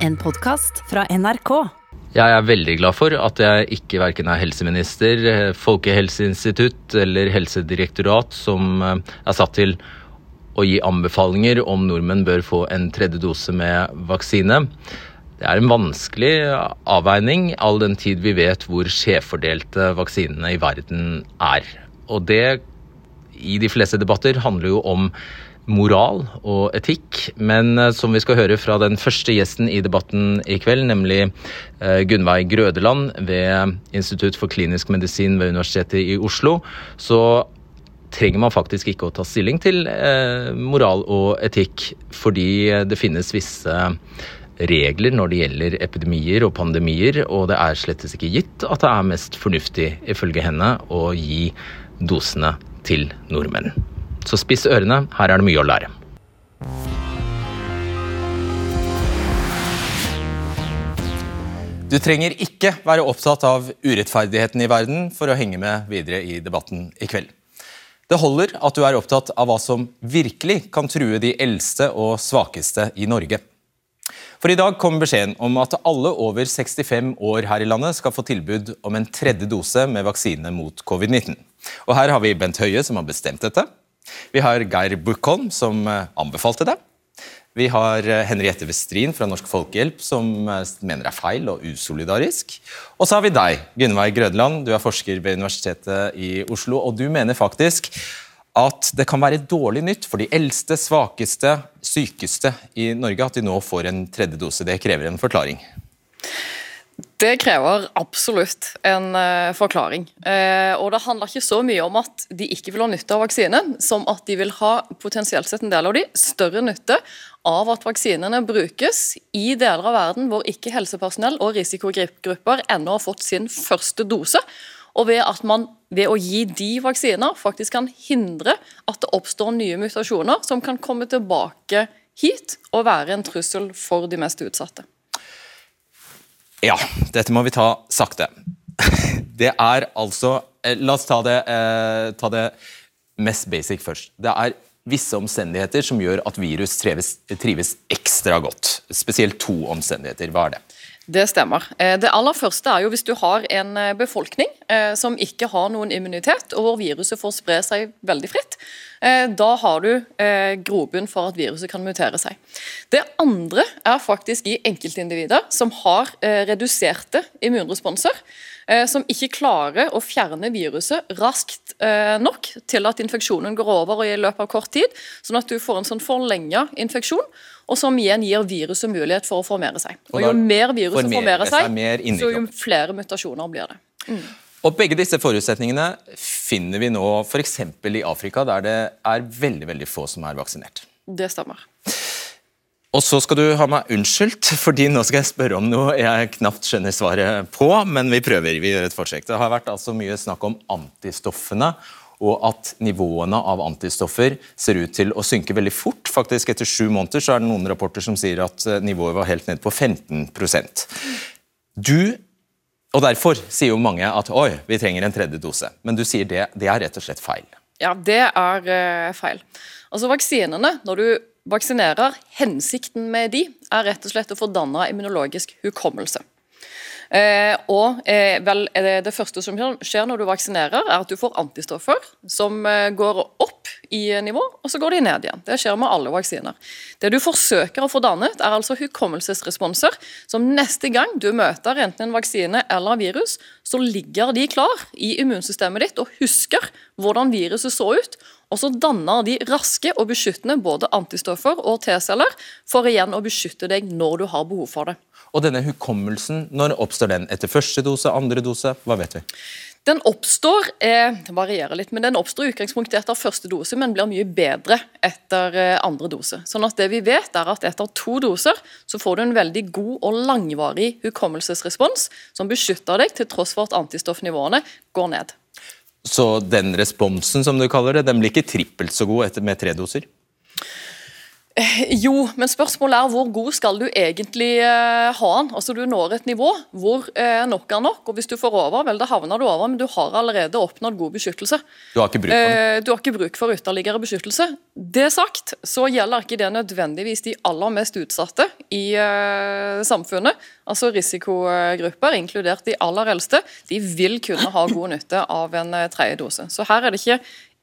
En podkast fra NRK. Jeg er veldig glad for at jeg ikke verken er helseminister, Folkehelseinstitutt eller helsedirektorat som eh, er satt til å gi anbefalinger om nordmenn bør få en tredje dose med vaksine. Det er en vanskelig avveining, all den tid vi vet hvor skjevfordelte vaksinene i verden er. Og det, i de fleste debatter, handler jo om moral og etikk. Men eh, som vi skal høre fra den første gjesten i debatten i kveld, nemlig Gunveig Gunnveig Grødeland ved Institutt for klinisk medisin ved Universitetet i Oslo, så trenger man faktisk ikke å ta stilling til eh, moral og etikk, fordi det finnes visse regler når det gjelder epidemier og pandemier, og det er slett ikke gitt at det er mest fornuftig, ifølge henne, å gi dosene til nordmenn. Så spiss ørene, her er det mye å lære. Du trenger ikke være opptatt av urettferdigheten i verden for å henge med videre i debatten i kveld. Det holder at du er opptatt av hva som virkelig kan true de eldste og svakeste i Norge. For i dag kom beskjeden om at alle over 65 år her i landet skal få tilbud om en tredje dose med vaksine mot covid-19. Og Her har vi Bent Høie, som har bestemt dette. Vi har Geir Bukkholm, som eh, anbefalte det. Vi har eh, Henriette Westrin fra Norsk Folkehjelp, som eh, mener det er feil og usolidarisk. Og så har vi deg, Gunnveig Grødland. Du er forsker ved Universitetet i Oslo, og du mener faktisk at det kan være dårlig nytt for de eldste, svakeste, sykeste i Norge at de nå får en tredje dose. Det krever en forklaring. Det krever absolutt en uh, forklaring. Uh, og Det handler ikke så mye om at de ikke vil ha nytte av vaksinen, som at de vil ha potensielt sett en del av de større nytte av at vaksinene brukes i deler av verden hvor ikke helsepersonell og risikogrupper ennå har fått sin første dose. Og ved at man ved å gi de vaksiner faktisk kan hindre at det oppstår nye mutasjoner som kan komme tilbake hit og være en trussel for de mest utsatte. Ja, dette må vi ta sakte. Det er altså eh, La oss ta det, eh, ta det mest basic først. Det er visse omstendigheter som gjør at virus trives, trives ekstra godt. Spesielt to omstendigheter. Hva er det? Det stemmer. Eh, det aller første er jo hvis du har en eh, befolkning eh, som ikke har noen immunitet, og hvor viruset får spre seg veldig fritt. Da har du grobunn for at viruset kan mutere seg. Det andre er faktisk i enkeltindivider som har reduserte immunresponser. Som ikke klarer å fjerne viruset raskt nok til at infeksjonen går over og i løpet av kort tid. Sånn at du får en sånn forlenga infeksjon og som igjen gir viruset mulighet for å formere seg. Og Jo mer viruset formerer seg, så jo flere mutasjoner blir det. Mm. Og Begge disse forutsetningene finner vi nå f.eks. i Afrika, der det er veldig veldig få som er vaksinert. Det stemmer. Og så skal du ha meg unnskyldt, fordi nå skal jeg spørre om noe jeg knapt skjønner svaret på, men vi prøver. Vi gjør et forsøk. Det har vært altså mye snakk om antistoffene og at nivåene av antistoffer ser ut til å synke veldig fort. Faktisk Etter sju måneder så er det noen rapporter som sier at eh, nivået var helt ned på 15% Du, og Derfor sier jo mange at oi, vi trenger en tredje dose. Men du sier det, det er rett og slett feil. Ja, det er uh, feil. Altså Vaksinene, når du vaksinerer, hensikten med de er rett og slett å få danna immunologisk hukommelse. Eh, og eh, vel, Det første som skjer når du vaksinerer, er at du får antistoffer som eh, går opp i nivå, og så går de ned igjen. Det skjer med alle vaksiner. Det du forsøker å få dannet, er altså hukommelsesresponser som neste gang du møter enten en vaksine eller virus, så ligger de klar i immunsystemet ditt og husker hvordan viruset så ut. Og så danner de raske og beskyttende både antistoffer og T-celler for igjen å beskytte deg når du har behov for det. Og denne hukommelsen, når oppstår den? Etter første dose, andre dose? Hva vet vi? Den oppstår eh, det varierer litt, men den oppstår i utgangspunktet etter første dose, men blir mye bedre etter eh, andre dose. Sånn at det vi vet er at Etter to doser så får du en veldig god og langvarig hukommelsesrespons som beskytter deg, til tross for at antistoffnivåene går ned. Så den responsen som du kaller det, den blir ikke trippelt så god med tre doser? Jo, men spørsmålet er hvor god skal du egentlig eh, ha den? Altså Du når et nivå hvor eh, nok er nok, og hvis du får over, vel da havner du over, men du har allerede oppnådd god beskyttelse. Du har ikke bruk for den? Eh, du har ikke bruk for ytterligere beskyttelse. Det sagt, så gjelder ikke det nødvendigvis de aller mest utsatte i samfunnet. Altså Risikogrupper, inkludert de aller eldste, de vil kunne ha god nytte av en tredje dose. Så her er det ikke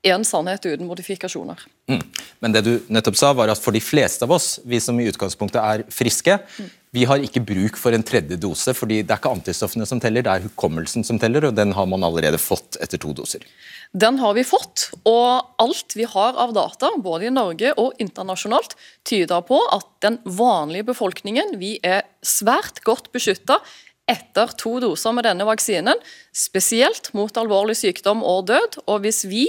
én sannhet uten modifikasjoner. Mm. Men det du nettopp sa var at for de fleste av oss, vi som i utgangspunktet er friske, mm. vi har ikke bruk for en tredje dose, fordi det er ikke antistoffene som teller, det er hukommelsen som teller, og den har man allerede fått etter to doser. Den har vi fått, og alt vi har av data, både i Norge og internasjonalt, tyder på at den vanlige befolkningen vi er svært godt beskytta etter to doser med denne vaksinen, spesielt mot alvorlig sykdom og død. Og hvis vi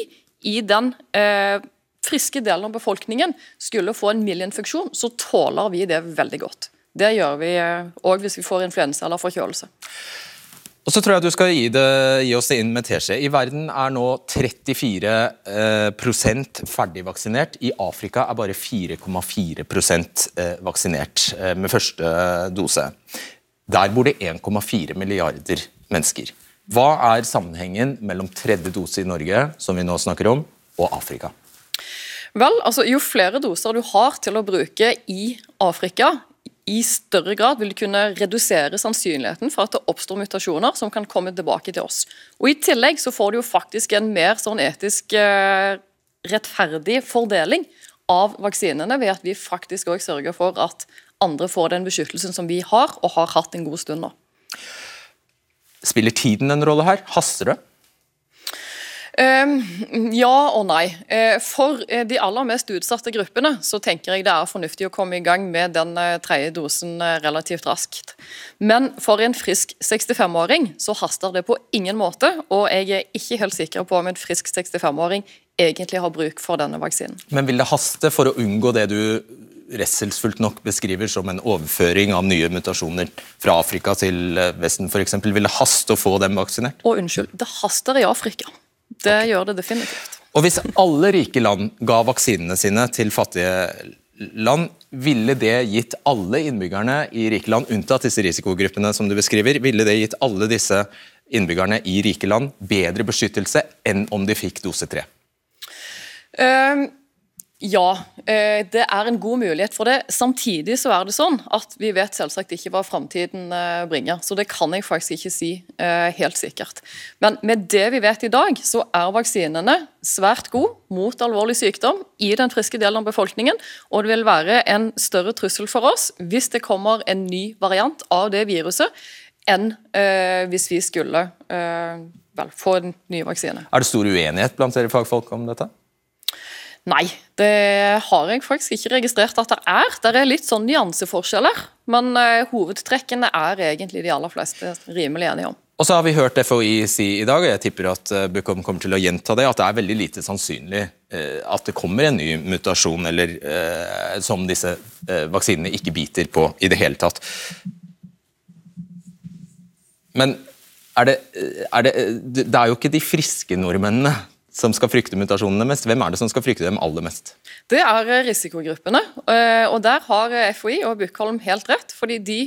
i den eh, friske delen av befolkningen skulle få en mild infeksjon, så tåler vi det veldig godt. Det gjør vi òg eh, hvis vi får influensa eller forkjølelse. Og så tror jeg du skal gi, det, gi oss det inn med teskje. I verden er nå 34 eh, ferdigvaksinert. I Afrika er bare 4,4 eh, vaksinert eh, med første dose. Der bor det 1,4 milliarder mennesker. Hva er sammenhengen mellom tredje dose i Norge, som vi nå snakker om, og Afrika? Vel, altså Jo flere doser du har til å bruke i Afrika, i større grad vil du kunne redusere sannsynligheten for at det oppstår mutasjoner som kan komme tilbake til oss. Og I tillegg så får du jo faktisk en mer sånn etisk eh, rettferdig fordeling av vaksinene, ved at vi faktisk òg sørger for at andre får den beskyttelsen som vi har, og har hatt en god stund nå. Spiller tiden en rolle her? Haster det? Um, ja og nei. Uh, for uh, de aller mest utsatte gruppene så tenker jeg det er fornuftig å komme i gang med den uh, tredje dosen relativt raskt. Men for en frisk 65-åring så haster det på ingen måte, og jeg er ikke helt sikker på om en frisk 65-åring egentlig har bruk for denne vaksinen. Men vil det haste for å unngå det du redselsfullt nok beskriver som en overføring av nye mutasjoner fra Afrika til eh, Vesten f.eks. Vil det haste å få dem vaksinert? Og unnskyld. Det haster i Afrika. Det okay. gjør det definitivt. Og Hvis alle rike land ga vaksinene sine til fattige land, ville det gitt alle innbyggerne i rike land, unntatt disse risikogruppene som du beskriver, ville det gitt alle disse innbyggerne i rike land bedre beskyttelse enn om de fikk dose tre? Um, ja, eh, det er en god mulighet for det. Samtidig så er det sånn at vi vet selvsagt ikke hva framtiden eh, bringer. Så det kan jeg faktisk ikke si eh, helt sikkert. Men med det vi vet i dag, så er vaksinene svært gode mot alvorlig sykdom i den friske delen av befolkningen. Og det vil være en større trussel for oss hvis det kommer en ny variant av det viruset, enn hvis vi skulle vel, få en ny vaksine. Er det stor uenighet blant dere fagfolk om dette? Nei, det har jeg faktisk ikke registrert at det er. Det er litt sånn nyanseforskjeller, men uh, hovedtrekkene er egentlig de aller fleste rimelig enige om. Og så har vi hørt FHI si i dag, og jeg tipper at uh, Bukom kommer til å gjenta det, at det er veldig lite sannsynlig uh, at det kommer en ny mutasjon eller som disse vaksinene ikke biter på i det hele tatt. Men er det, er det, det er jo ikke de friske nordmennene som skal frykte mutasjonene mest. Hvem er det som skal frykte dem aller mest? Det er eh, risikogruppene. Eh, og Der har eh, FHI og Bukkholm helt rett. fordi de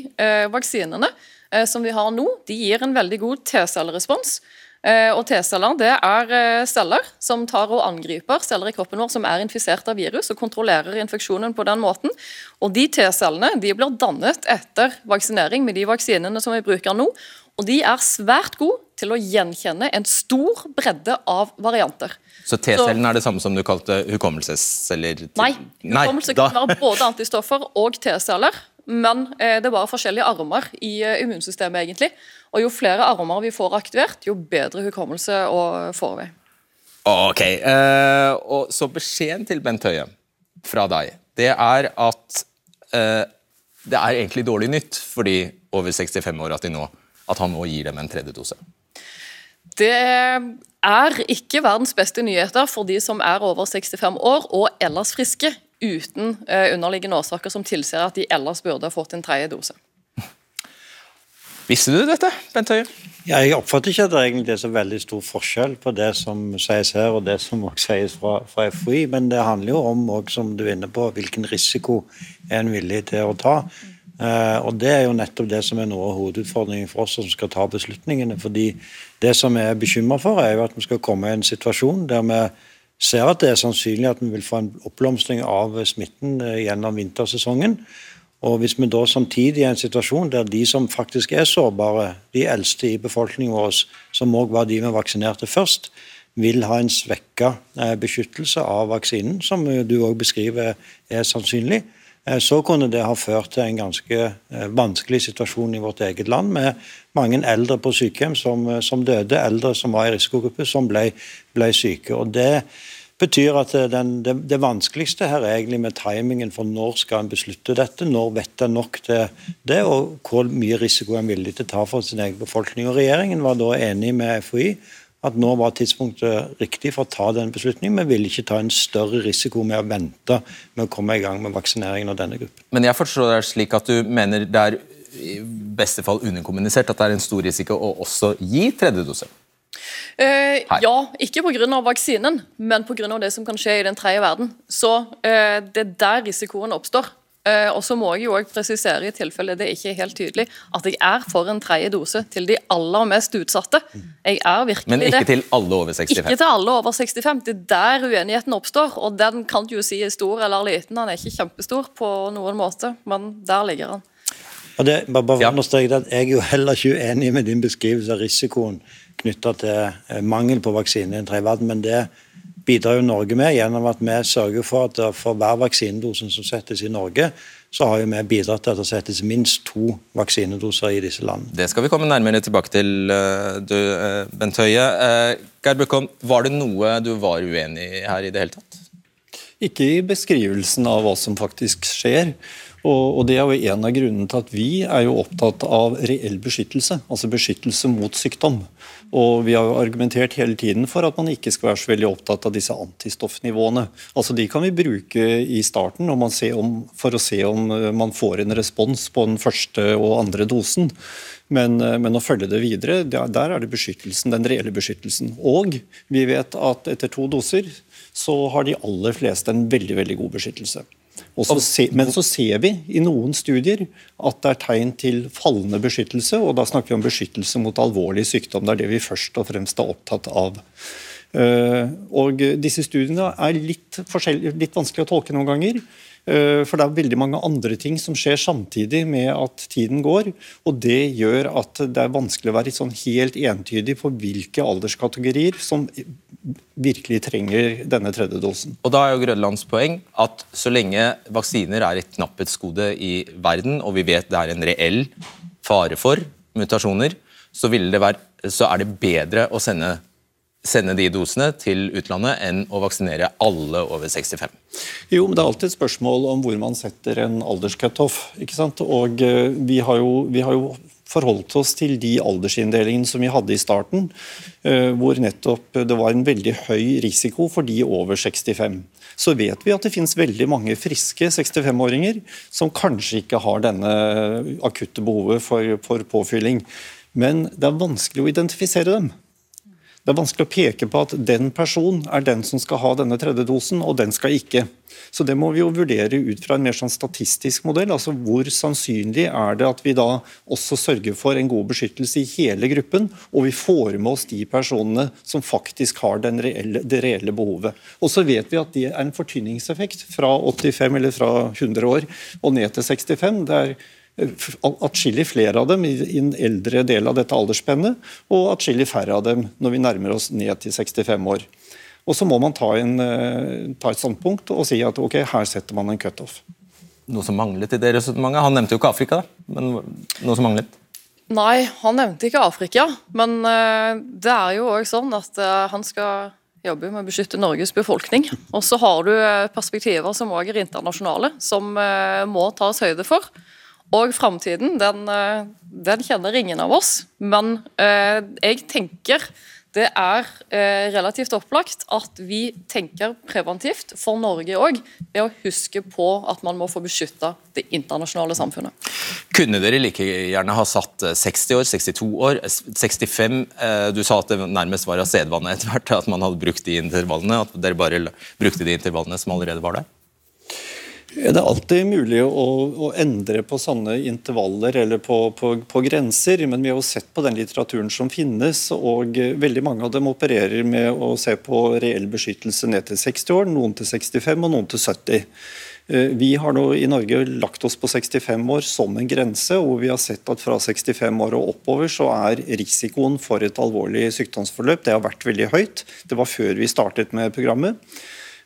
vaksinene som vi har nå, de gir en veldig god T-cellerespons. Og T-celler det er celler som tar og angriper celler i kroppen vår som er infisert av virus, og kontrollerer infeksjonen på den måten. Og De T-cellene de blir dannet etter vaksinering med de vaksinene som vi bruker nå. Og de er svært gode til å gjenkjenne en stor bredde av varianter. Så T-cellen er det samme som du kalte hukommelsesceller? Nei, hukommelse kan være både antistoffer og T-celler. Men eh, det er bare forskjellige armer i uh, immunsystemet, egentlig. Og jo flere armer vi får aktivert, jo bedre hukommelse får vi. Ok, uh, og Så beskjeden til Bent Høie fra deg, det er at uh, det er egentlig dårlig nytt for de over 65 år at, nå, at han nå gir dem en tredje dose? Det er ikke verdens beste nyheter for de som er over 65 år og ellers friske, uten eh, underliggende årsaker som tilsier at de ellers burde ha fått en tredje dose. Visste du dette, Bent Høie? Ja, jeg oppfatter ikke at det egentlig er så veldig stor forskjell på det som sies her og det som også sies fra, fra FHI, men det handler jo om, også, som du er inne på, hvilken risiko er en villig til å ta. Uh, og Det er jo nettopp det som er noe av hovedutfordringen for oss som skal ta beslutningene. fordi Det som jeg er bekymra for, er jo at vi skal komme i en situasjon der vi ser at det er sannsynlig at vi vil få en oppblomstring av smitten uh, gjennom vintersesongen. Og Hvis vi da samtidig er i en situasjon der de som faktisk er sårbare, de eldste i befolkningen vår, som òg var de vi vaksinerte først, vil ha en svekka eh, beskyttelse av vaksinen, som du òg beskriver er sannsynlig, eh, så kunne det ha ført til en ganske eh, vanskelig situasjon i vårt eget land, med mange eldre på sykehjem som, som døde, eldre som var i risikogruppe, som ble, ble syke. Og det betyr at den, det, det, vanskeligste her er egentlig med timingen for når skal en beslutte dette, når vet en nok til det, og hvor mye risiko en er villig til å ta for sin egen befolkning. Og Regjeringen var da enig med FHI at nå var tidspunktet riktig for å ta den beslutningen. Vi ville ikke ta en større risiko med å vente med å komme i gang med vaksineringen av denne gruppen. Men jeg forstår det slik at du mener det er i beste fall underkommunisert at det er en stor risiko å også gi tredje dose? Eh, ja, ikke pga. vaksinen, men pga. det som kan skje i den tredje verden. Så eh, Det er der risikoen oppstår. Eh, og så må jeg jo også presisere, i tilfelle det ikke er helt tydelig, at jeg er for en tredje dose til de aller mest utsatte. Jeg er virkelig det. Men ikke det. til alle over 65? Ikke til alle over 65. Det er der uenigheten oppstår. Og den kan du jo si er stor eller liten. Han er ikke kjempestor på noen måte, men der ligger han. Og det, bare for ja. Jeg er jo heller ikke uenig med din beskrivelse av risikoen knytta til eh, mangel på vaksine i en tredje verden, men det bidrar jo Norge med gjennom at vi sørger for at for hver vaksinedose som settes i Norge, så har jo vi bidratt til at det settes minst to vaksinedoser i disse landene. Det skal vi komme nærmere tilbake til, eh, du, eh, Bent Høie. Geir Bøkholm, var det noe du var uenig i her i det hele tatt? Ikke i beskrivelsen av hva som faktisk skjer. Og, og, Det er jo en av grunnene til at vi er jo opptatt av reell beskyttelse, altså beskyttelse mot sykdom. Og Vi har jo argumentert hele tiden for at man ikke skal være så veldig opptatt av disse antistoffnivåene. Altså De kan vi bruke i starten om, for å se om eh, man får en respons på den første og andre dosen. Men, eh, men, å følge det videre, der er det beskyttelsen, den reelle beskyttelsen. Og vi vet at etter to doser så har de aller fleste en veldig, veldig god beskyttelse. Så se, men så ser vi i noen studier at det er tegn til fallende beskyttelse, og da snakker vi om beskyttelse mot alvorlig sykdom. Det er det vi først og fremst er opptatt av. Eh, og Disse studiene er litt, litt vanskelig å tolke noen ganger. Eh, for det er veldig mange andre ting som skjer samtidig med at tiden går. Og det gjør at det er vanskelig å være sånn helt entydig på hvilke alderskategorier som virkelig trenger denne tredje dosen. Og Da er jo Grønlands poeng at så lenge vaksiner er et knapphetsgode i verden, og vi vet det er en reell fare for mutasjoner, så, være, så er det bedre å sende sende de dosene til utlandet enn å vaksinere alle over 65? Jo, men Det er alltid et spørsmål om hvor man setter en alderscutoff. Og eh, vi har, vi har jo forholdt oss til de aldersinndelingene som vi hadde i starten, eh, hvor nettopp det var en veldig høy risiko for de over 65. Så vet vi at det finnes veldig mange friske 65-åringer som kanskje ikke har denne akutte behovet for, for påfylling. Men det er vanskelig å identifisere dem. Det er vanskelig å peke på at den personen er den som skal ha denne tredje dosen, og den skal ikke. Så Det må vi jo vurdere ut fra en mer sånn statistisk modell. altså Hvor sannsynlig er det at vi da også sørger for en god beskyttelse i hele gruppen, og vi får med oss de personene som faktisk har reelle, det reelle behovet. Og så vet vi at det er en fortynningseffekt fra 85 eller fra 100 år og ned til 65. det er atskillig flere av dem i en eldre del av dette aldersspennet, og atskillig færre av dem når vi nærmer oss ned til 65 år. Og Så må man ta, en, eh, ta et standpunkt og si at ok, her setter man en cutoff. Noe som manglet i det resonnementet? Han nevnte jo ikke Afrika, da, men noe som manglet? Nei, han nevnte ikke Afrika, men eh, det er jo òg sånn at eh, han skal jobbe med å beskytte Norges befolkning. Og så har du perspektiver som òg er internasjonale, som må tas høyde for. Og framtiden, den, eh, den, kjenner ingen av oss. Men eh, jeg tenker det er eh, relativt opplagt at vi tenker preventivt for Norge òg, ved å huske på at man må få beskytta det internasjonale samfunnet. Kunne dere like gjerne ha satt 60 år, 62 år, 65 eh, Du sa at det nærmest var av sedvane etter hvert at man hadde brukt de intervallene. At dere bare brukte de intervallene som allerede var der? Det er alltid mulig å, å, endre på sånne intervaller eller på, på, på, grenser, men vi har jo sett på den litteraturen som finnes, og veldig mange av dem opererer med å se på reell beskyttelse ned til 60 år, noen til 65 og noen til 70. Eh, vi har nå i Norge lagt oss på 65 år som en grense, og vi har sett at fra 65 år og oppover så er risikoen for et alvorlig sykdomsforløp det har vært veldig høyt. Det var før vi startet med programmet.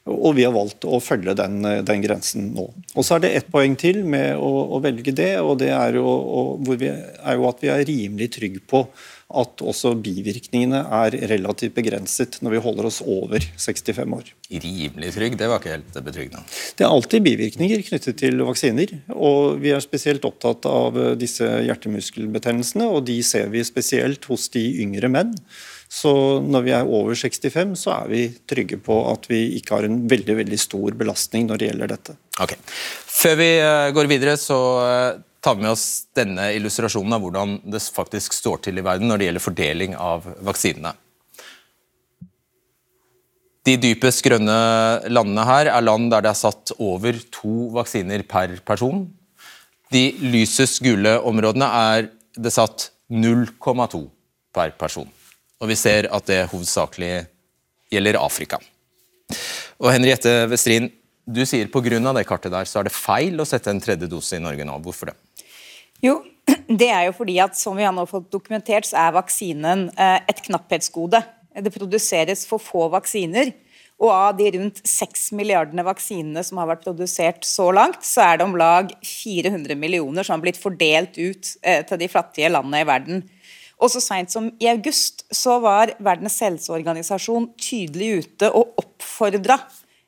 Og vi har valgt å følge den, den grensen nå. Og Så er det ett poeng til med å, å, velge det, og det er jo, og, vi, er jo, at vi er rimelig trygge på at også bivirkningene er relativt begrenset når vi holder oss over 65 år. Rimelig trygg, det var ikke helt betryggende. Det er alltid bivirkninger knyttet til vaksiner. og Vi er spesielt opptatt av disse hjertemuskelbetennelsene, og de ser vi spesielt hos de yngre menn. Så når vi er over 65, så er vi trygge på at vi ikke har en veldig veldig stor belastning når det gjelder dette. Ok. Før vi eh, går videre, så eh, tar vi med oss denne illustrasjonen av hvordan det faktisk står til i verden når det gjelder fordeling av vaksinene. De dypest grønne landene her er land der det er satt over to vaksiner per person. De lysest gule områdene er det satt 0,2 per person. Og vi ser at det hovedsakelig gjelder Afrika. Og Henriette Westrin, du sier pga. det kartet der, så er det feil å sette en tredje dose i Norge nå. Hvorfor det? Jo, det er jo fordi at som vi har nå fått dokumentert, så er vaksinen eh, et knapphetsgode. Det produseres for få vaksiner. Og av de rundt 6 milliardene vaksinene som har vært produsert så langt, så er det om lag 400 millioner som har blitt fordelt ut eh, til de fattige landene i verden. Og så seint som i august så var Verdens helseorganisasjon tydelig ute og oppfordra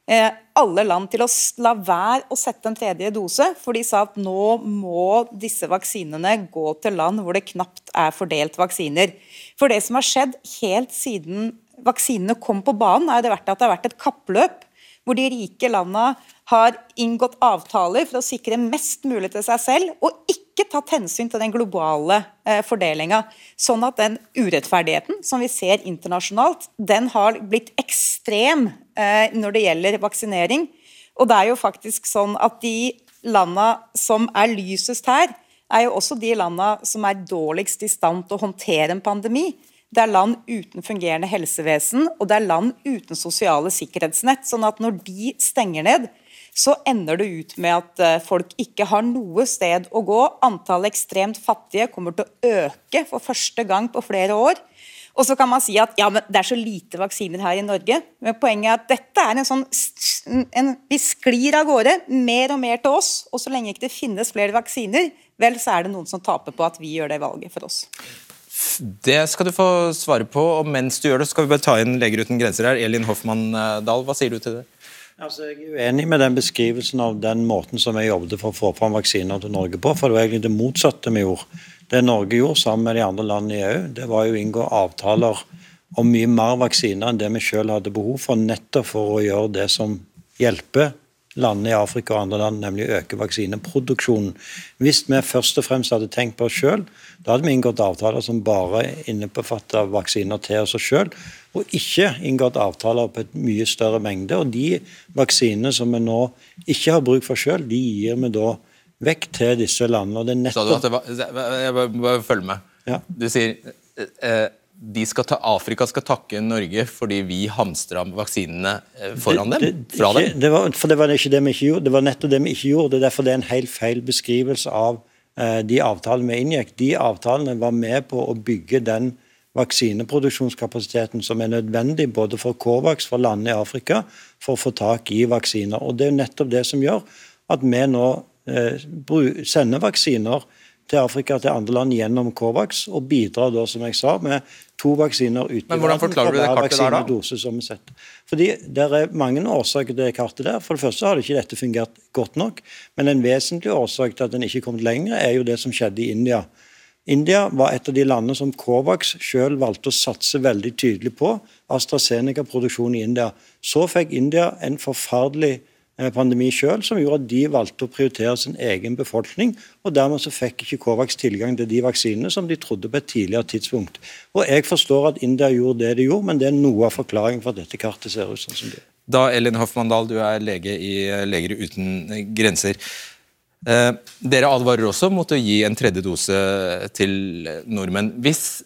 eh, alle land til å la være å sette en tredje dose, for de sa at nå må disse vaksinene gå til land hvor det knapt er fordelt vaksiner. For det som har skjedd helt siden vaksinene kom på banen, er det vært at det har vært et kappløp hvor de rike landene har inngått avtaler for å sikre mest mulig til seg selv, og ikke tatt hensyn til den globale eh, fordelinga. Sånn at den urettferdigheten som vi ser internasjonalt, den har blitt ekstrem eh, når det gjelder vaksinering. Og det er jo faktisk sånn at de landa som er lysest her, er jo også de landa som er dårligst i stand til å håndtere en pandemi. Det er land uten fungerende helsevesen, og det er land uten sosiale sikkerhetsnett. sånn at når de stenger ned, så ender det ut med at eh, folk ikke har noe sted å gå. Antallet ekstremt fattige kommer til å øke for første gang på flere år. Og så kan man si at ja, men det er så lite vaksiner her i Norge. Men poenget er at dette er en sånn en, Vi sklir av gårde mer og mer til oss. Og så lenge ikke det finnes flere vaksiner, vel, så er det noen som taper på at vi gjør det valget for oss. Det skal du få svare på, og mens du gjør det, skal vi bare ta inn Leger uten grenser her. Elin Hoffmann Dahl, hva sier du til det? Altså, jeg er uenig med den beskrivelsen av den måten som jeg jobbet for å få fram vaksiner til Norge på, for det var egentlig det motsatte vi gjorde. Det Norge gjorde sammen med de andre landene i EU, det var jo å inngå avtaler om mye mer vaksiner enn det vi selv hadde behov for, nettopp for å gjøre det som hjelper landene i Afrika og andre land, nemlig å øke vaksineproduksjonen. Hvis vi først og fremst hadde tenkt på oss sjøl, da hadde vi inngått avtaler som bare innebefatta vaksiner til oss sjøl, og ikke inngått avtaler på et mye større mengde. Og de vaksinene som vi nå ikke har bruk for sjøl, de gir vi da vekk til disse landene. og det er nettopp... Sa du at det var, jeg bare, bare følg med. Ja. Du sier eh, skal ta, Afrika skal takke Norge fordi vi hamstra vaksinene eh, foran dem? fra dem? Det var, for det var ikke det vi ikke gjorde. Det var nettopp det vi ikke gjorde. Det er derfor det er en helt feil beskrivelse av eh, de avtalene vi inngikk. De avtalene var med på å bygge den vaksineproduksjonskapasiteten som er nødvendig både for Covax, for landene i Afrika, for å få tak i vaksiner. Og Det er nettopp det som gjør at vi nå eh, sender vaksiner til Afrika til andre land gjennom Covax, og bidrar da, som jeg sa, med to vaksiner ute Men hvordan forklarer du det kartet der, da? Som Fordi Det er mange årsaker til det kartet der. For det første har det ikke dette fungert godt nok. Men en vesentlig årsak til at en ikke kom lenger, er jo det som skjedde i India. India var et av de landene som Covax selv valgte å satse veldig tydelig på. AstraZeneca-produksjon i India. Så fikk India en forferdelig pandemi selv, som gjorde at de valgte å prioritere sin egen befolkning. og Dermed så fikk ikke Covax tilgang til de vaksinene som de trodde på et tidligere tidspunkt. Og Jeg forstår at India gjorde det de gjorde, men det er noe av forklaringen for at dette kartet ser ut sånn som det. Da, Elin Hoffmann Dahl, du er lege i Leger uten grenser. Eh, dere advarer også mot å gi en tredje dose til nordmenn. Hvis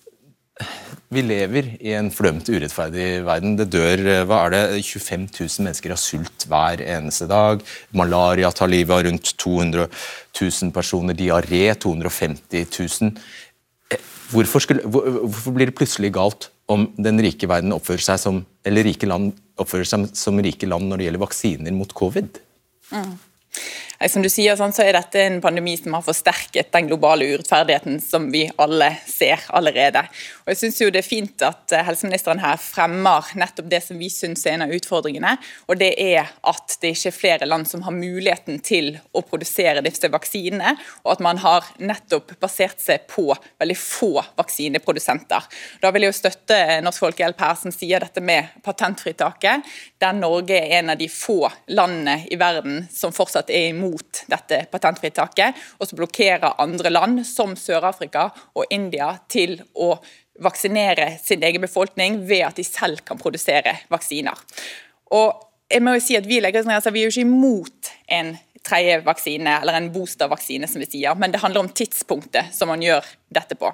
vi lever i en fordømt urettferdig verden. Det dør hva er det, 25 000 mennesker av sult hver eneste dag. Malaria tar livet av rundt 200 000 personer. Diaré 250 000. Eh, hvorfor, skulle, hvorfor, blir det plutselig galt om den rike verden oppfører seg som, eller rike land oppfører seg som rike land når det gjelder vaksiner mot covid? Mm. Som du sier, så er dette en pandemi som har forsterket den globale urettferdigheten som vi alle ser allerede. Og jeg synes jo Det er fint at eh, helseministeren her fremmer nettopp det som vi syns er en av utfordringene. og Det er at det ikke er flere land som har muligheten til å produsere disse vaksinene. Og at man har nettopp basert seg på veldig få vaksineprodusenter. Da vil jeg jo støtte Norsk Folkehjelp her som sier dette med patentfritaket. Der Norge er en av de få landene i verden som fortsatt er imot mot dette patentfritaket, og så blokkerer andre land, som Sør-Afrika og India, til å vaksinere sin egen befolkning ved at de selv kan produsere vaksiner. Og jeg må jo si at Vi legger altså, vi er jo ikke imot en tredje vaksine, eller en boostervaksine, som vi sier, men det handler om tidspunktet som man gjør dette på.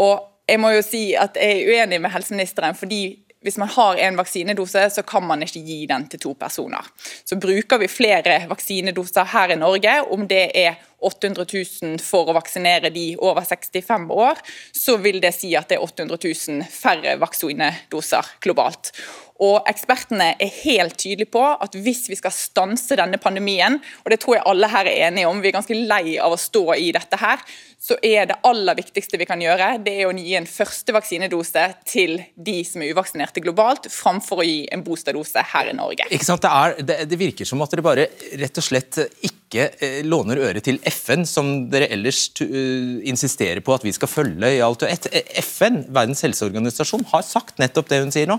Og jeg må jo si at jeg er uenig med helseministeren, fordi hvis man har en vaksinedose, så kan man ikke gi den til to personer. Så bruker vi flere vaksinedoser her i Norge, om det er 800 000 for å vaksinere de over 65 år, så vil det si at det er 800 000 færre vaksinedoser globalt. Og Ekspertene er helt tydelige på at hvis vi skal stanse denne pandemien, og det tror jeg alle her er enige om, vi er ganske lei av å stå i dette her, så er det aller viktigste vi kan gjøre, det er å gi en første vaksinedose til de som er uvaksinerte globalt, framfor å gi en bostaddose her i Norge. Ikke sant? Det, er, det, det virker som at dere bare rett og slett ikke eh, låner øret til FN, som dere ellers uh, insisterer på at vi skal følge i alt og ett. FN, Verdens helseorganisasjon, har sagt nettopp det hun sier nå.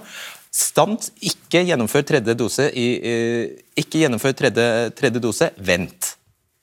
Stans, ikke gjennomfør tredje dose. I, uh, ikke gjennomfør tredje, tredje dose, vent.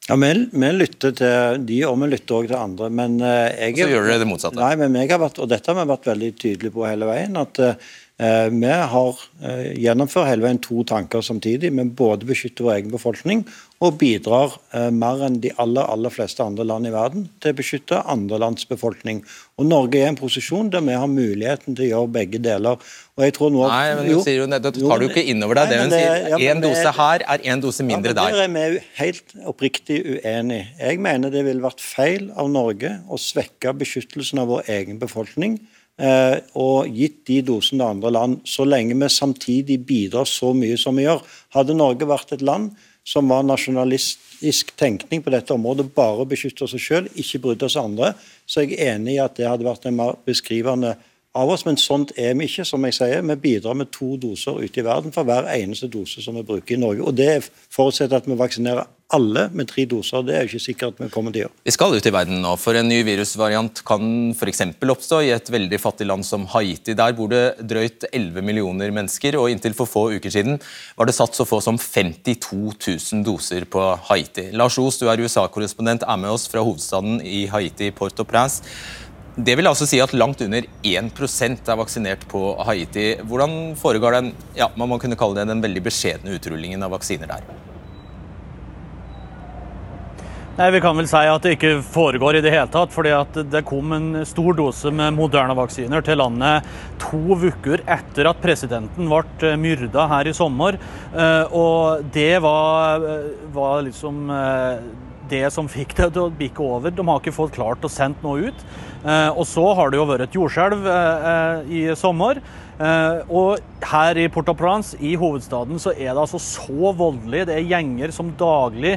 Ja, vi, vi, lytter til de, og vi lytter også til andre. Men uh, jeg, Så gjør dere det motsatte? Nei, men jeg har vært, og dette har vi vært veldig tydelige på hele veien. at uh, vi har uh, gjennomført hele veien to tanker samtidig. Vi både beskytter vår egen befolkning og bidrar uh, mer enn de aller aller fleste andre land i verden til å beskytte andre lands befolkning. Og Norge er i en posisjon der vi har muligheten til å gjøre begge deler. Og jeg tror nå... Nei, men du sier jo, Da tar du ikke innover deg. Nei, det hun sier. Én ja, dose her er én dose mindre ja, der. Der er vi helt oppriktig uenig. Jeg mener det ville vært feil av Norge å svekke beskyttelsen av vår egen befolkning. Eh, og gitt de dosene til andre land, så lenge vi samtidig bidrar så mye som vi gjør. Hadde Norge vært et land som var nasjonalistisk tenkning på dette området, bare beskytte seg selv, ikke brydde oss andre, så er jeg enig i at det hadde vært en mer beskrivende av oss, men sånt er vi ikke. som jeg sier. Vi bidrar med to doser ute i verden for hver eneste dose som vi bruker i Norge. Og Det forutsetter at vi vaksinerer alle med tre doser. Det er jo ikke sikkert at vi kommer til å gjøre. Vi skal ut i verden nå, for en ny virusvariant kan f.eks. oppstå i et veldig fattig land som Haiti. Der bor det drøyt 11 millioner mennesker, og inntil for få uker siden var det satt så få som 52 000 doser på Haiti. Lars Os, du er USA-korrespondent, er med oss fra hovedstaden i Haiti, Port-au-Prince. Det vil altså si at langt under 1% er vaksinert på Haiti. Hvordan foregår den ja, man må kunne kalle det den veldig beskjedne utrullingen av vaksiner der? Nei, Vi kan vel si at det ikke foregår i det hele tatt. fordi Det kom en stor dose med moderne vaksiner til landet to uker etter at presidenten ble myrda her i sommer. Eh, og det var, var liksom eh, det som fikk det til å bikke over. De har ikke fått klart å sende noe ut. Eh, og så har det jo vært et jordskjelv eh, eh, i sommer. Og her i Port-au-Prince, i hovedstaden, så er det altså så voldelig. Det er gjenger som daglig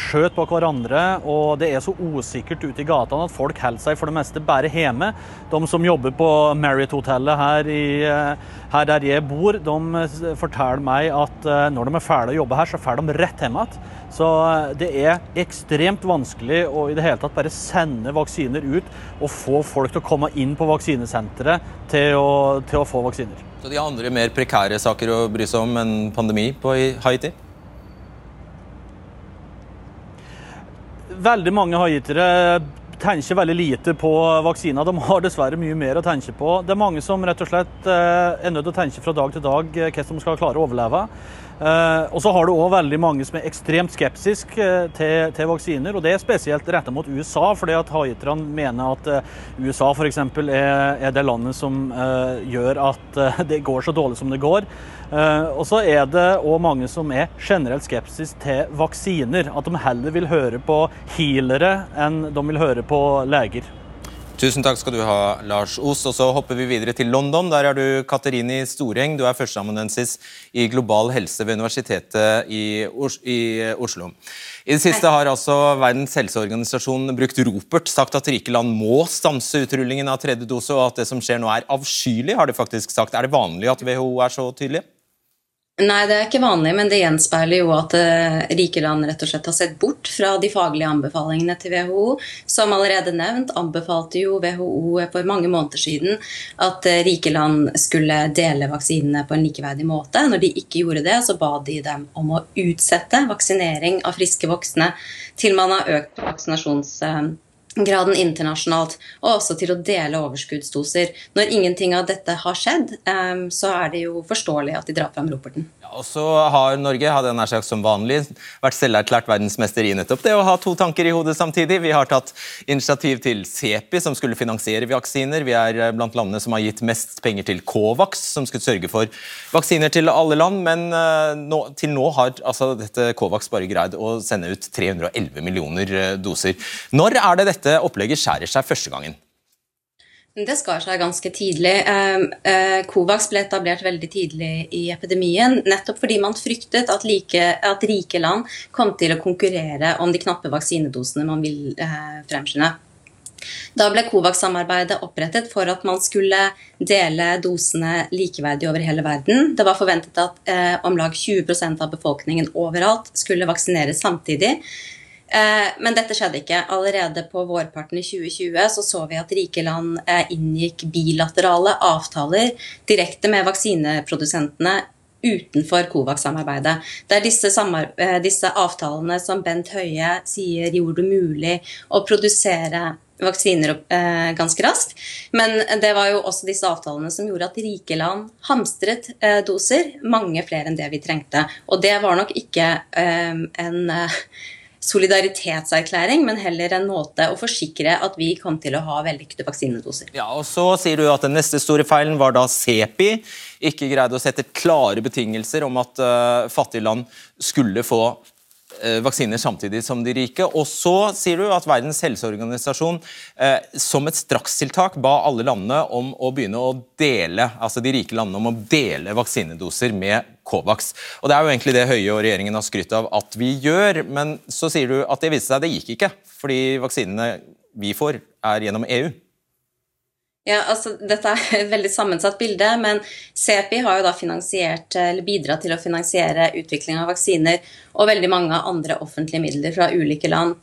skjøter på hverandre, og det er så usikkert ute i gatene at folk holder seg for det meste bare hjemme. De som jobber på Marriott-hotellet her, her, der jeg bor, de forteller meg at når de er ferdig å jobbe her, så drar de rett hjem igjen. Så det er ekstremt vanskelig å i det hele tatt bare sende vaksiner ut og få folk til å komme inn på vaksinesenteret til å, til å få vaksiner. Så de har andre mer prekære saker å bry seg om enn pandemi på Haiti? Veldig mange haitere tenker veldig lite på vaksiner. De har dessverre mye mer å tenke på. Det er mange som rett og slett eh, er nødt til å tenke fra dag til dag eh, hvordan de skal klare å overleve. Uh, og så har du òg veldig mange som er ekstremt skeptiske til, til, vaksiner. og Det er spesielt retta mot USA, fordi at haiterne mener at USA f.eks. Er, er det landet som gjør at det går så dårlig som det går. Og så er det òg mange som er generelt skepsis til vaksiner. At de heller vil høre på healere enn de vil høre på leger. Tusen takk skal du ha, Lars Os. Og så hopper vi videre til London. Der er du Katerini Storeng. Du er førsteamanuensis i global helse ved Universitetet i, Oslo. I det siste har altså Verdens helseorganisasjon brukt ropert, sagt at rike land må stanse utrullingen av tredje dose, og at det som skjer nå er avskyelig, har de faktisk sagt. Er det vanlig at WHO er så tydelig? Nei, det er ikke vanlig, men det gjenspeiler jo at uh, rike land rett og slett har sett bort fra de faglige anbefalingene til WHO. Som allerede nevnt anbefalte jo WHO for mange måneder siden at uh, rike land skulle dele vaksinene på en likeverdig måte. Når de ikke gjorde det, så ba de dem om å utsette vaksinering av friske voksne til man har økt vaksinasjons... Uh, graden internasjonalt, og også til å dele overskuddsdoser. Når ingenting av dette har skjedd, så er det jo forståelig at de drar fram roperten. Og så har Norge hadde nær sagt som vanlig vært selverklært verdensmester i nettopp det å ha to tanker i hodet samtidig. Vi har tatt initiativ til CEPI, som skulle finansiere vaksiner. Vi er blant landene som har gitt mest penger til Covax, som skulle sørge for vaksiner til alle land. Men uh, nå, til nå har altså, dette Covax bare greid å sende ut 311 millioner uh, doser. Når er det dette opplegget skjærer seg første gangen? Det skar seg ganske tidlig. Eh, Covax ble etablert veldig tidlig i epidemien, nettopp fordi man fryktet at, like, at rike land kom til å konkurrere om de knappe vaksinedosene man vil eh, fremskynde. Da ble Covax-samarbeidet opprettet for at man skulle dele dosene likeverdig over hele verden. Det var forventet at eh, om lag 20% av befolkningen overalt skulle vaksineres samtidig. Eh, men dette skjedde ikke. Allerede på vårparten i 2020 så, så vi at rike land eh, inngikk bilaterale avtaler direkte med vaksineprodusentene utenfor Covax-samarbeidet. Det er disse, eh, disse, avtalene som Bent Høie sier gjorde det mulig å produsere vaksiner eh, ganske raskt. Men det var jo også disse avtalene som gjorde at rike land hamstret eh, doser, mange flere enn det vi trengte. Og det var nok ikke eh, en solidaritetserklæring, men heller en måte å forsikre at vi kom til å ha vellykkede vaksinedoser. Ja, og Så sier du at den neste store feilen var da CEPI ikke greide å sette klare betingelser om at uh, fattige land skulle få vaksiner samtidig som de rike. Og så sier du at Verdens helseorganisasjon eh, som et strakstiltak ba alle landene om å begynne å dele altså de rike landene om å dele vaksinedoser med Covax. Og Det er jo egentlig det Høie og regjeringen har skrytt av at vi gjør, men så sier du at det viste seg det gikk ikke, fordi vaksinene vi får er gjennom EU. Ja, altså Dette er et veldig sammensatt bilde, men CEPI har jo da finansiert, eller bidratt til å finansiere utvikling av vaksiner og veldig mange andre offentlige midler fra ulike land.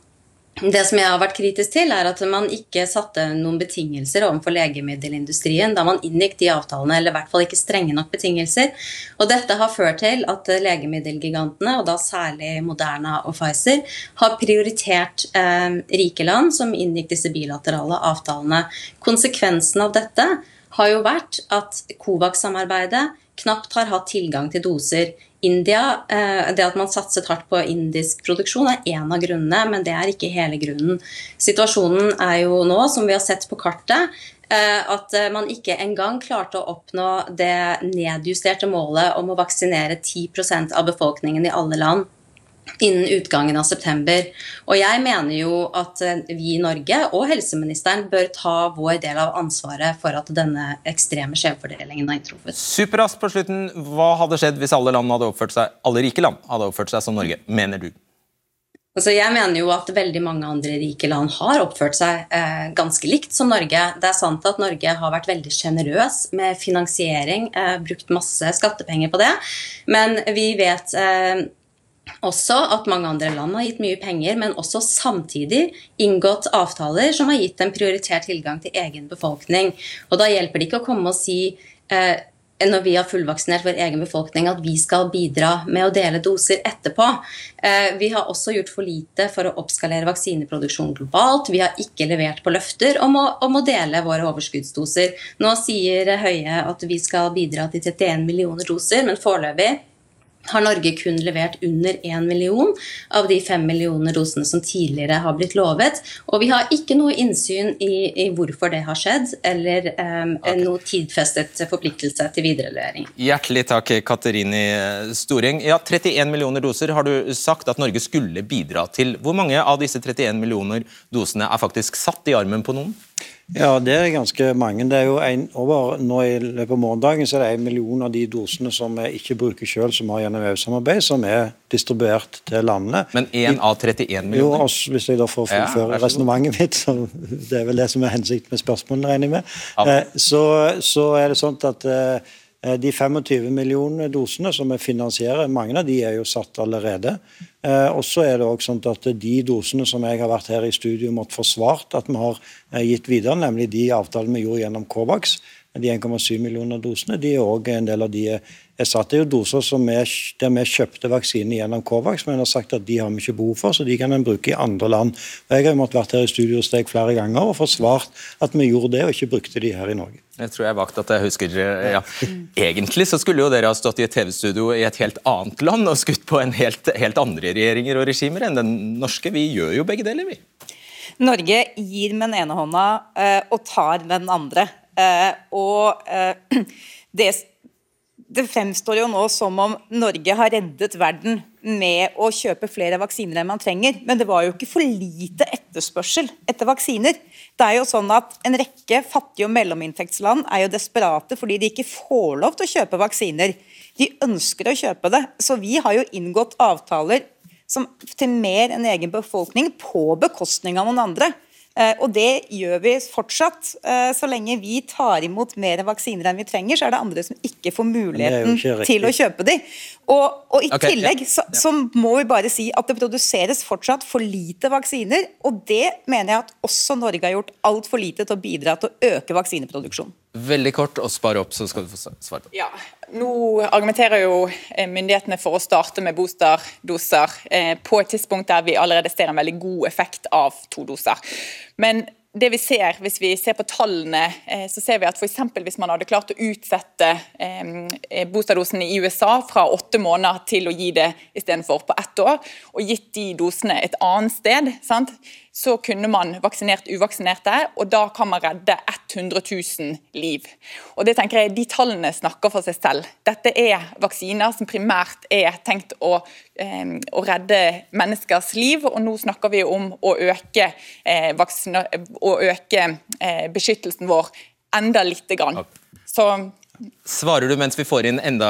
Det som jeg har vært kritisk til, er at man ikke satte noen betingelser overfor legemiddelindustrien da man inngikk de avtalene, eller i hvert fall ikke strenge nok betingelser. Og dette har ført til at legemiddelgigantene, og da særlig Moderna og Pfizer, har prioritert eh, rike land som inngikk disse bilaterale avtalene. Konsekvensen av dette har jo vært at Covax-samarbeidet knapt har hatt tilgang til doser India, eh, Det at man satset hardt på indisk produksjon, er én av grunnene, men det er ikke hele grunnen. Situasjonen er jo nå, som vi har sett på kartet, eh, at eh, man ikke engang klarte å oppnå det nedjusterte målet om å vaksinere 10% av befolkningen i alle land innen utgangen av september. Og jeg mener jo at eh, vi i Norge og helseministeren bør ta vår del av ansvaret for at denne ekstreme skjevfordelingen har inntruffet. Superraskt på slutten, hva hadde skjedd hvis alle, hadde oppført seg, alle rike land hadde oppført seg som Norge, mener du? Altså jeg mener jo at veldig mange andre rike land har oppført seg eh, ganske likt som Norge. Det er sant at Norge har vært veldig sjenerøs med finansiering, eh, brukt masse skattepenger på det. Men vi vet eh, også at mange andre land har gitt mye penger, men også samtidig inngått avtaler som har gitt en prioritert tilgang til egen befolkning. Og da hjelper det ikke å komme og si eh, når vi har fullvaksinert vår egen befolkning, at vi skal bidra med å dele doser etterpå. Eh, vi har også gjort for lite for å oppskalere vaksineproduksjon globalt. Vi har ikke levert på løfter om å, om å dele våre overskuddsdoser. Nå sier Høie at vi skal bidra til 31 millioner doser, men foreløpig har Norge kun levert under 1 million av de 5 millioner dosene som tidligere har blitt lovet. Og vi har ikke noe innsyn i, i hvorfor det har skjedd, eller um, okay. noe tidfestet forpliktelse til viderelevering. Hjertelig takk, Katerini Storing. Ja, 31 millioner doser har du sagt at Norge skulle bidra til. Hvor mange av disse 31 millioner dosene er faktisk satt i armen på noen? Ja, det er ganske mange. Det er jo en, over, nå I løpet av morgendagen så er det en million av de dosene som vi ikke bruker selv, som har gjennom EU-samarbeid, som er distribuert til landene. Men én av 31 millioner? Jo, også, Hvis jeg da får fullføre ja, resonnementet mitt, så det er vel det som er hensikten med spørsmålene, regner jeg med, ja. Eh, så, så, er det sånn at Eh, de 25 millioner dosene som vi finansierer, mange av de er jo satt allerede. Eh, og så er det også sånn at De dosene som jeg har vært her i studio måtte forsvart at vi har eh, gitt videre, nemlig de avtalene vi gjorde gjennom Covax, de 1,7 millioner dosene, de er òg en del av de er at Det er jo doser som er, der vi kjøpte vaksine gjennom Covax, men har sagt at de har vi ikke behov for, så de kan en bruke i andre land. Og Jeg har måttet vært her i studio hos deg flere ganger og forsvart at vi gjorde det, og ikke brukte de her i Norge. Jeg tror jeg vakt at jeg husker ja. Egentlig så skulle jo dere ha stått i et TV-studio i et helt annet land og skutt på en helt, helt andre regjeringer og regimer enn den norske. Vi gjør jo begge deler, vi. Norge gir med den ene hånda uh, og tar med den andre. Uh, og uh, det, det, fremstår jo nå som om Norge har reddet verden med å kjøpe flere vaksiner enn man trenger. Men det var jo ikke for lite etterspørsel etter vaksiner. Det er jo sånn at En rekke fattige og mellominntektsland er jo desperate fordi de ikke får lov til å kjøpe vaksiner. De ønsker å kjøpe det. Så vi har jo inngått avtaler som, til mer enn egen befolkning på bekostning av noen andre. Eh, og det gjør vi fortsatt. Eh, så lenge vi tar imot mer vaksiner enn vi trenger, så er det andre som ikke får muligheten ikke til å kjøpe de. Og, og i okay, tillegg så, så, må vi bare si at det produseres fortsatt for lite vaksiner. Og det mener jeg at også Norge har gjort altfor lite til å bidra til å øke vaksineproduksjonen. Veldig kort og spare opp, så skal du få svar på. Ja, Nå argumenterer jo eh, myndighetene for å starte med boosterdoser eh, på et tidspunkt der vi allerede ser en veldig god effekt av to doser. Men det vi ser, Hvis vi ser på tallene, eh, så ser vi at f.eks. hvis man hadde klart å utsette boosterdosen i USA fra åtte måneder til å gi det istedenfor på ett år, og gitt de dosene et annet sted, sant? Så kunne man vaksinert uvaksinerte, og da kan man redde 100 000 liv. Og det tenker jeg, De tallene snakker for seg selv. Dette er vaksiner som primært er tenkt å, eh, å redde menneskers liv, og nå snakker vi om å øke, eh, vaksiner, å øke eh, beskyttelsen vår enda lite grann. Så Svarer du mens vi får inn enda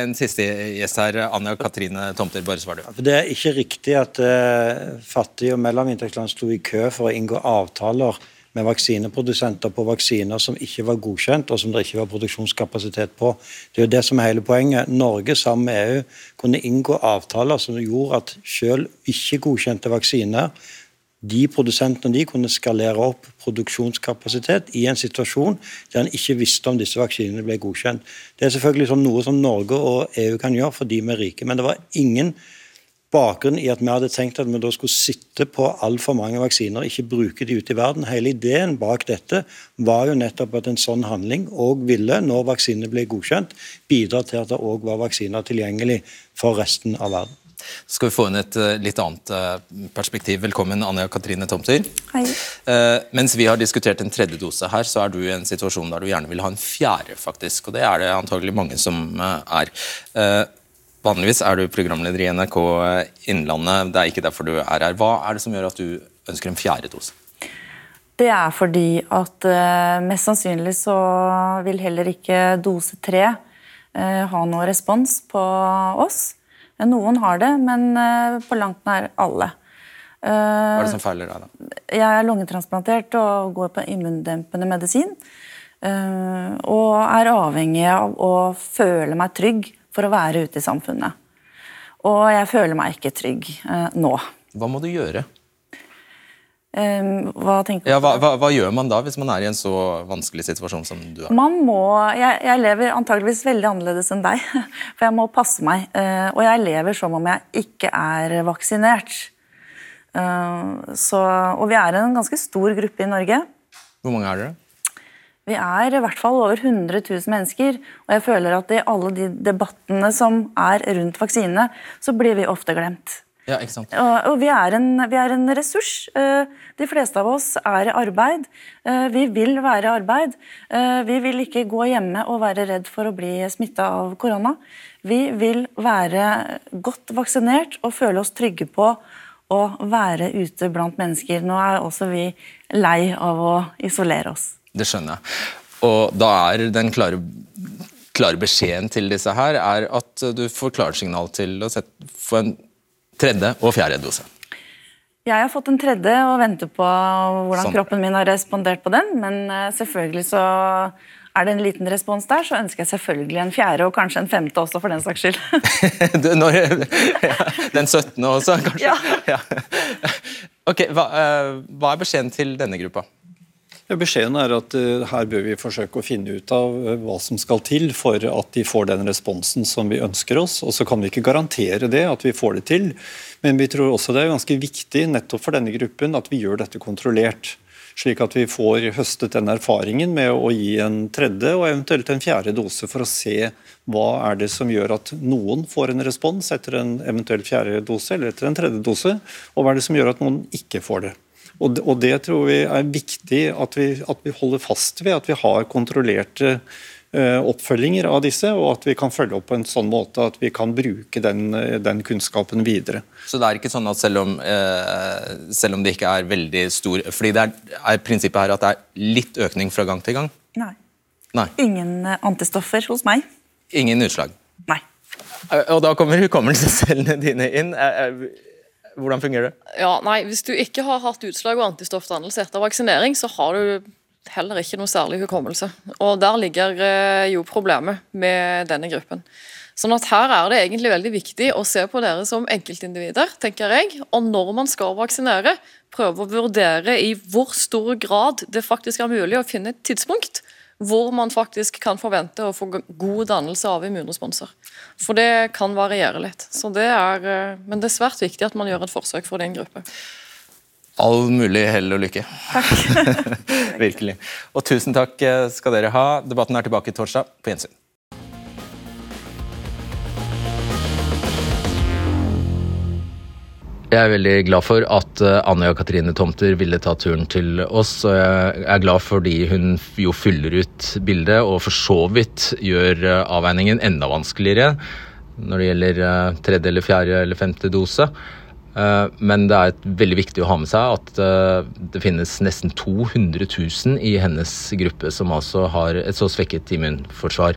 en siste gjest her, Anja Katrine Tomter? bare svar du. Det er ikke riktig at uh, fattige og mellominntektsland sto i kø for å inngå avtaler med vaksineprodusenter på vaksiner som ikke var godkjent, og som det ikke var produksjonskapasitet på. Det er jo det som er hele poenget. Norge sammen med EU kunne inngå avtaler som gjorde at selv ikke godkjente vaksiner de produsentene de kunne skalere opp produksjonskapasitet i en situasjon der en ikke visste om disse vaksinene ble godkjent. Det er selvfølgelig sånn noe som Norge og EU kan gjøre for de vi er rike, men det var ingen bakgrunn i at vi hadde tenkt at vi da skulle sitte på altfor mange vaksiner og ikke bruke de ute i verden. Hele ideen bak dette var jo nettopp at en sånn handling òg ville, når vaksinene ble godkjent, bidra til at det òg var vaksiner tilgjengelig for resten av verden. Så skal vi få inn et eh, litt annet eh, perspektiv. Velkommen, Anja Katrine Tomter. Hei. Uh, mens vi har diskutert en tredje dose her, så er du i en situasjon der du gjerne vil ha en fjerde, faktisk. Og det er det antagelig mange som er. Vanligvis er du programleder i NRK Innlandet, det er ikke derfor du er her. Hva er det som gjør at du ønsker en fjerde dose? Det er fordi at mest sannsynlig så vil heller ikke dose tre ha noe respons på oss. Noen har det, men eh, på langt nær alle. Hva er det som feiler deg, da? Jeg er lungetransplantert og går på immundempende medisin. Eh, og er avhengig av å føle meg trygg for å være ute i samfunnet. Og jeg føler meg ikke trygg nå. Hva må du gjøre? Um, hva tenker du? Ja, hva, hva, hva, gjør man da, hvis man er i en så vanskelig situasjon som du er? Man må, jeg, jeg lever antageligvis veldig annerledes enn deg, for jeg må passe meg. Uh, og jeg lever som om jeg ikke er vaksinert. Uh, så, og vi er en ganske stor gruppe i Norge. Hvor mange er dere? Vi er i hvert fall over 100 000 mennesker. Og jeg føler at i alle de debattene som er rundt vaksinene, så blir vi ofte glemt. Ja, ikke sant? Og, og vi, er en, vi, er en, ressurs. Eh, de fleste av oss er i arbeid. Eh, vi vil være i arbeid. Eh, vi vil ikke gå hjemme og være redd for å bli smitta av korona. Vi vil være godt vaksinert og føle oss trygge på å være ute blant mennesker. Nå er også vi lei av å isolere oss. Det skjønner jeg. Og da er den klare, klare beskjeden til disse her er at du får klarsignal til å sette, få en tredje og fjerde dose. Jeg har fått en tredje og venter på hvordan sånn. kroppen min har respondert på den. Men eh, selvfølgelig så er det en liten respons der, så ønsker jeg selvfølgelig en fjerde og kanskje en femte også, for den saks skyld. Når, ja, den 17. også, kanskje? Ja. ja. Ok, hva, eh, hva er beskjeden til denne gruppa? Beskjeden er at uh, her bør vi forsøke å finne ut av uh, hva som skal til for at de får den responsen som vi ønsker oss. Og så kan vi ikke garantere det, at vi får det til. Men vi tror også det er ganske viktig nettopp for denne gruppen at vi gjør dette kontrollert. Slik at vi får høstet den erfaringen med å gi en tredje og eventuelt en fjerde dose for å se hva er det som gjør at noen får en respons etter en eventuell fjerde dose eller etter en tredje dose, og hva er det som gjør at noen ikke får det. Og det, og det tror vi er viktig at vi, at vi, holder fast ved at vi har kontrollerte uh, oppfølginger av disse, og at vi kan følge opp på en sånn måte at vi kan bruke den, den kunnskapen videre. Så det er ikke sånn at selv om, eh, selv om det ikke er veldig stor fordi det er, er prinsippet her at det er litt økning fra gang til gang? Nei. Nei. Ingen eh, antistoffer hos meg. Ingen utslag? Nei. Og da kommer hukommelsescellene dine inn. Hvordan fungerer det? Ja, nei, Hvis du ikke har hatt utslag og antistoffdannelse etter vaksinering, så har du heller ikke noe særlig hukommelse. Og Der ligger eh, jo problemet med denne gruppen. Sånn at Her er det egentlig veldig viktig å se på dere som enkeltindivider, tenker jeg. Og når man skal vaksinere, prøve å vurdere i hvor stor grad det faktisk er mulig å finne et tidspunkt hvor man faktisk kan forvente å få god dannelse av immunresponser. For det kan variere litt. Det er, eh, men det er svært viktig at man gjør et forsøk for din gruppe. All mulig hell og lykke. Takk. Virkelig. Og tusen takk skal dere ha. Debatten er tilbake torsdag. På gjensyn. Jeg er veldig glad for at eh, Anja Katrine Tomter ville ta turen til oss. og Jeg er glad fordi hun jo fyller ut bildet og for så vidt gjør eh, avveiningen enda vanskeligere når det gjelder eh, tredje eller fjerde eller femte dose. Men det er veldig viktig å ha med seg at det finnes nesten 200 000 i hennes gruppe som altså har et så svekket immunforsvar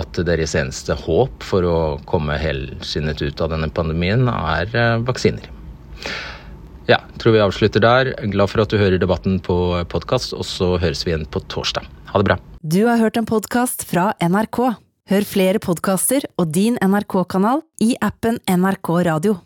at deres eneste håp for å komme helskinnet ut av denne pandemien er vaksiner. Ja, tror vi avslutter der. Glad for at du hører debatten på podkast, og så høres vi igjen på torsdag. Ha det bra. Du har hørt en podkast fra NRK. Hør flere podkaster og din NRK-kanal i appen NRK Radio.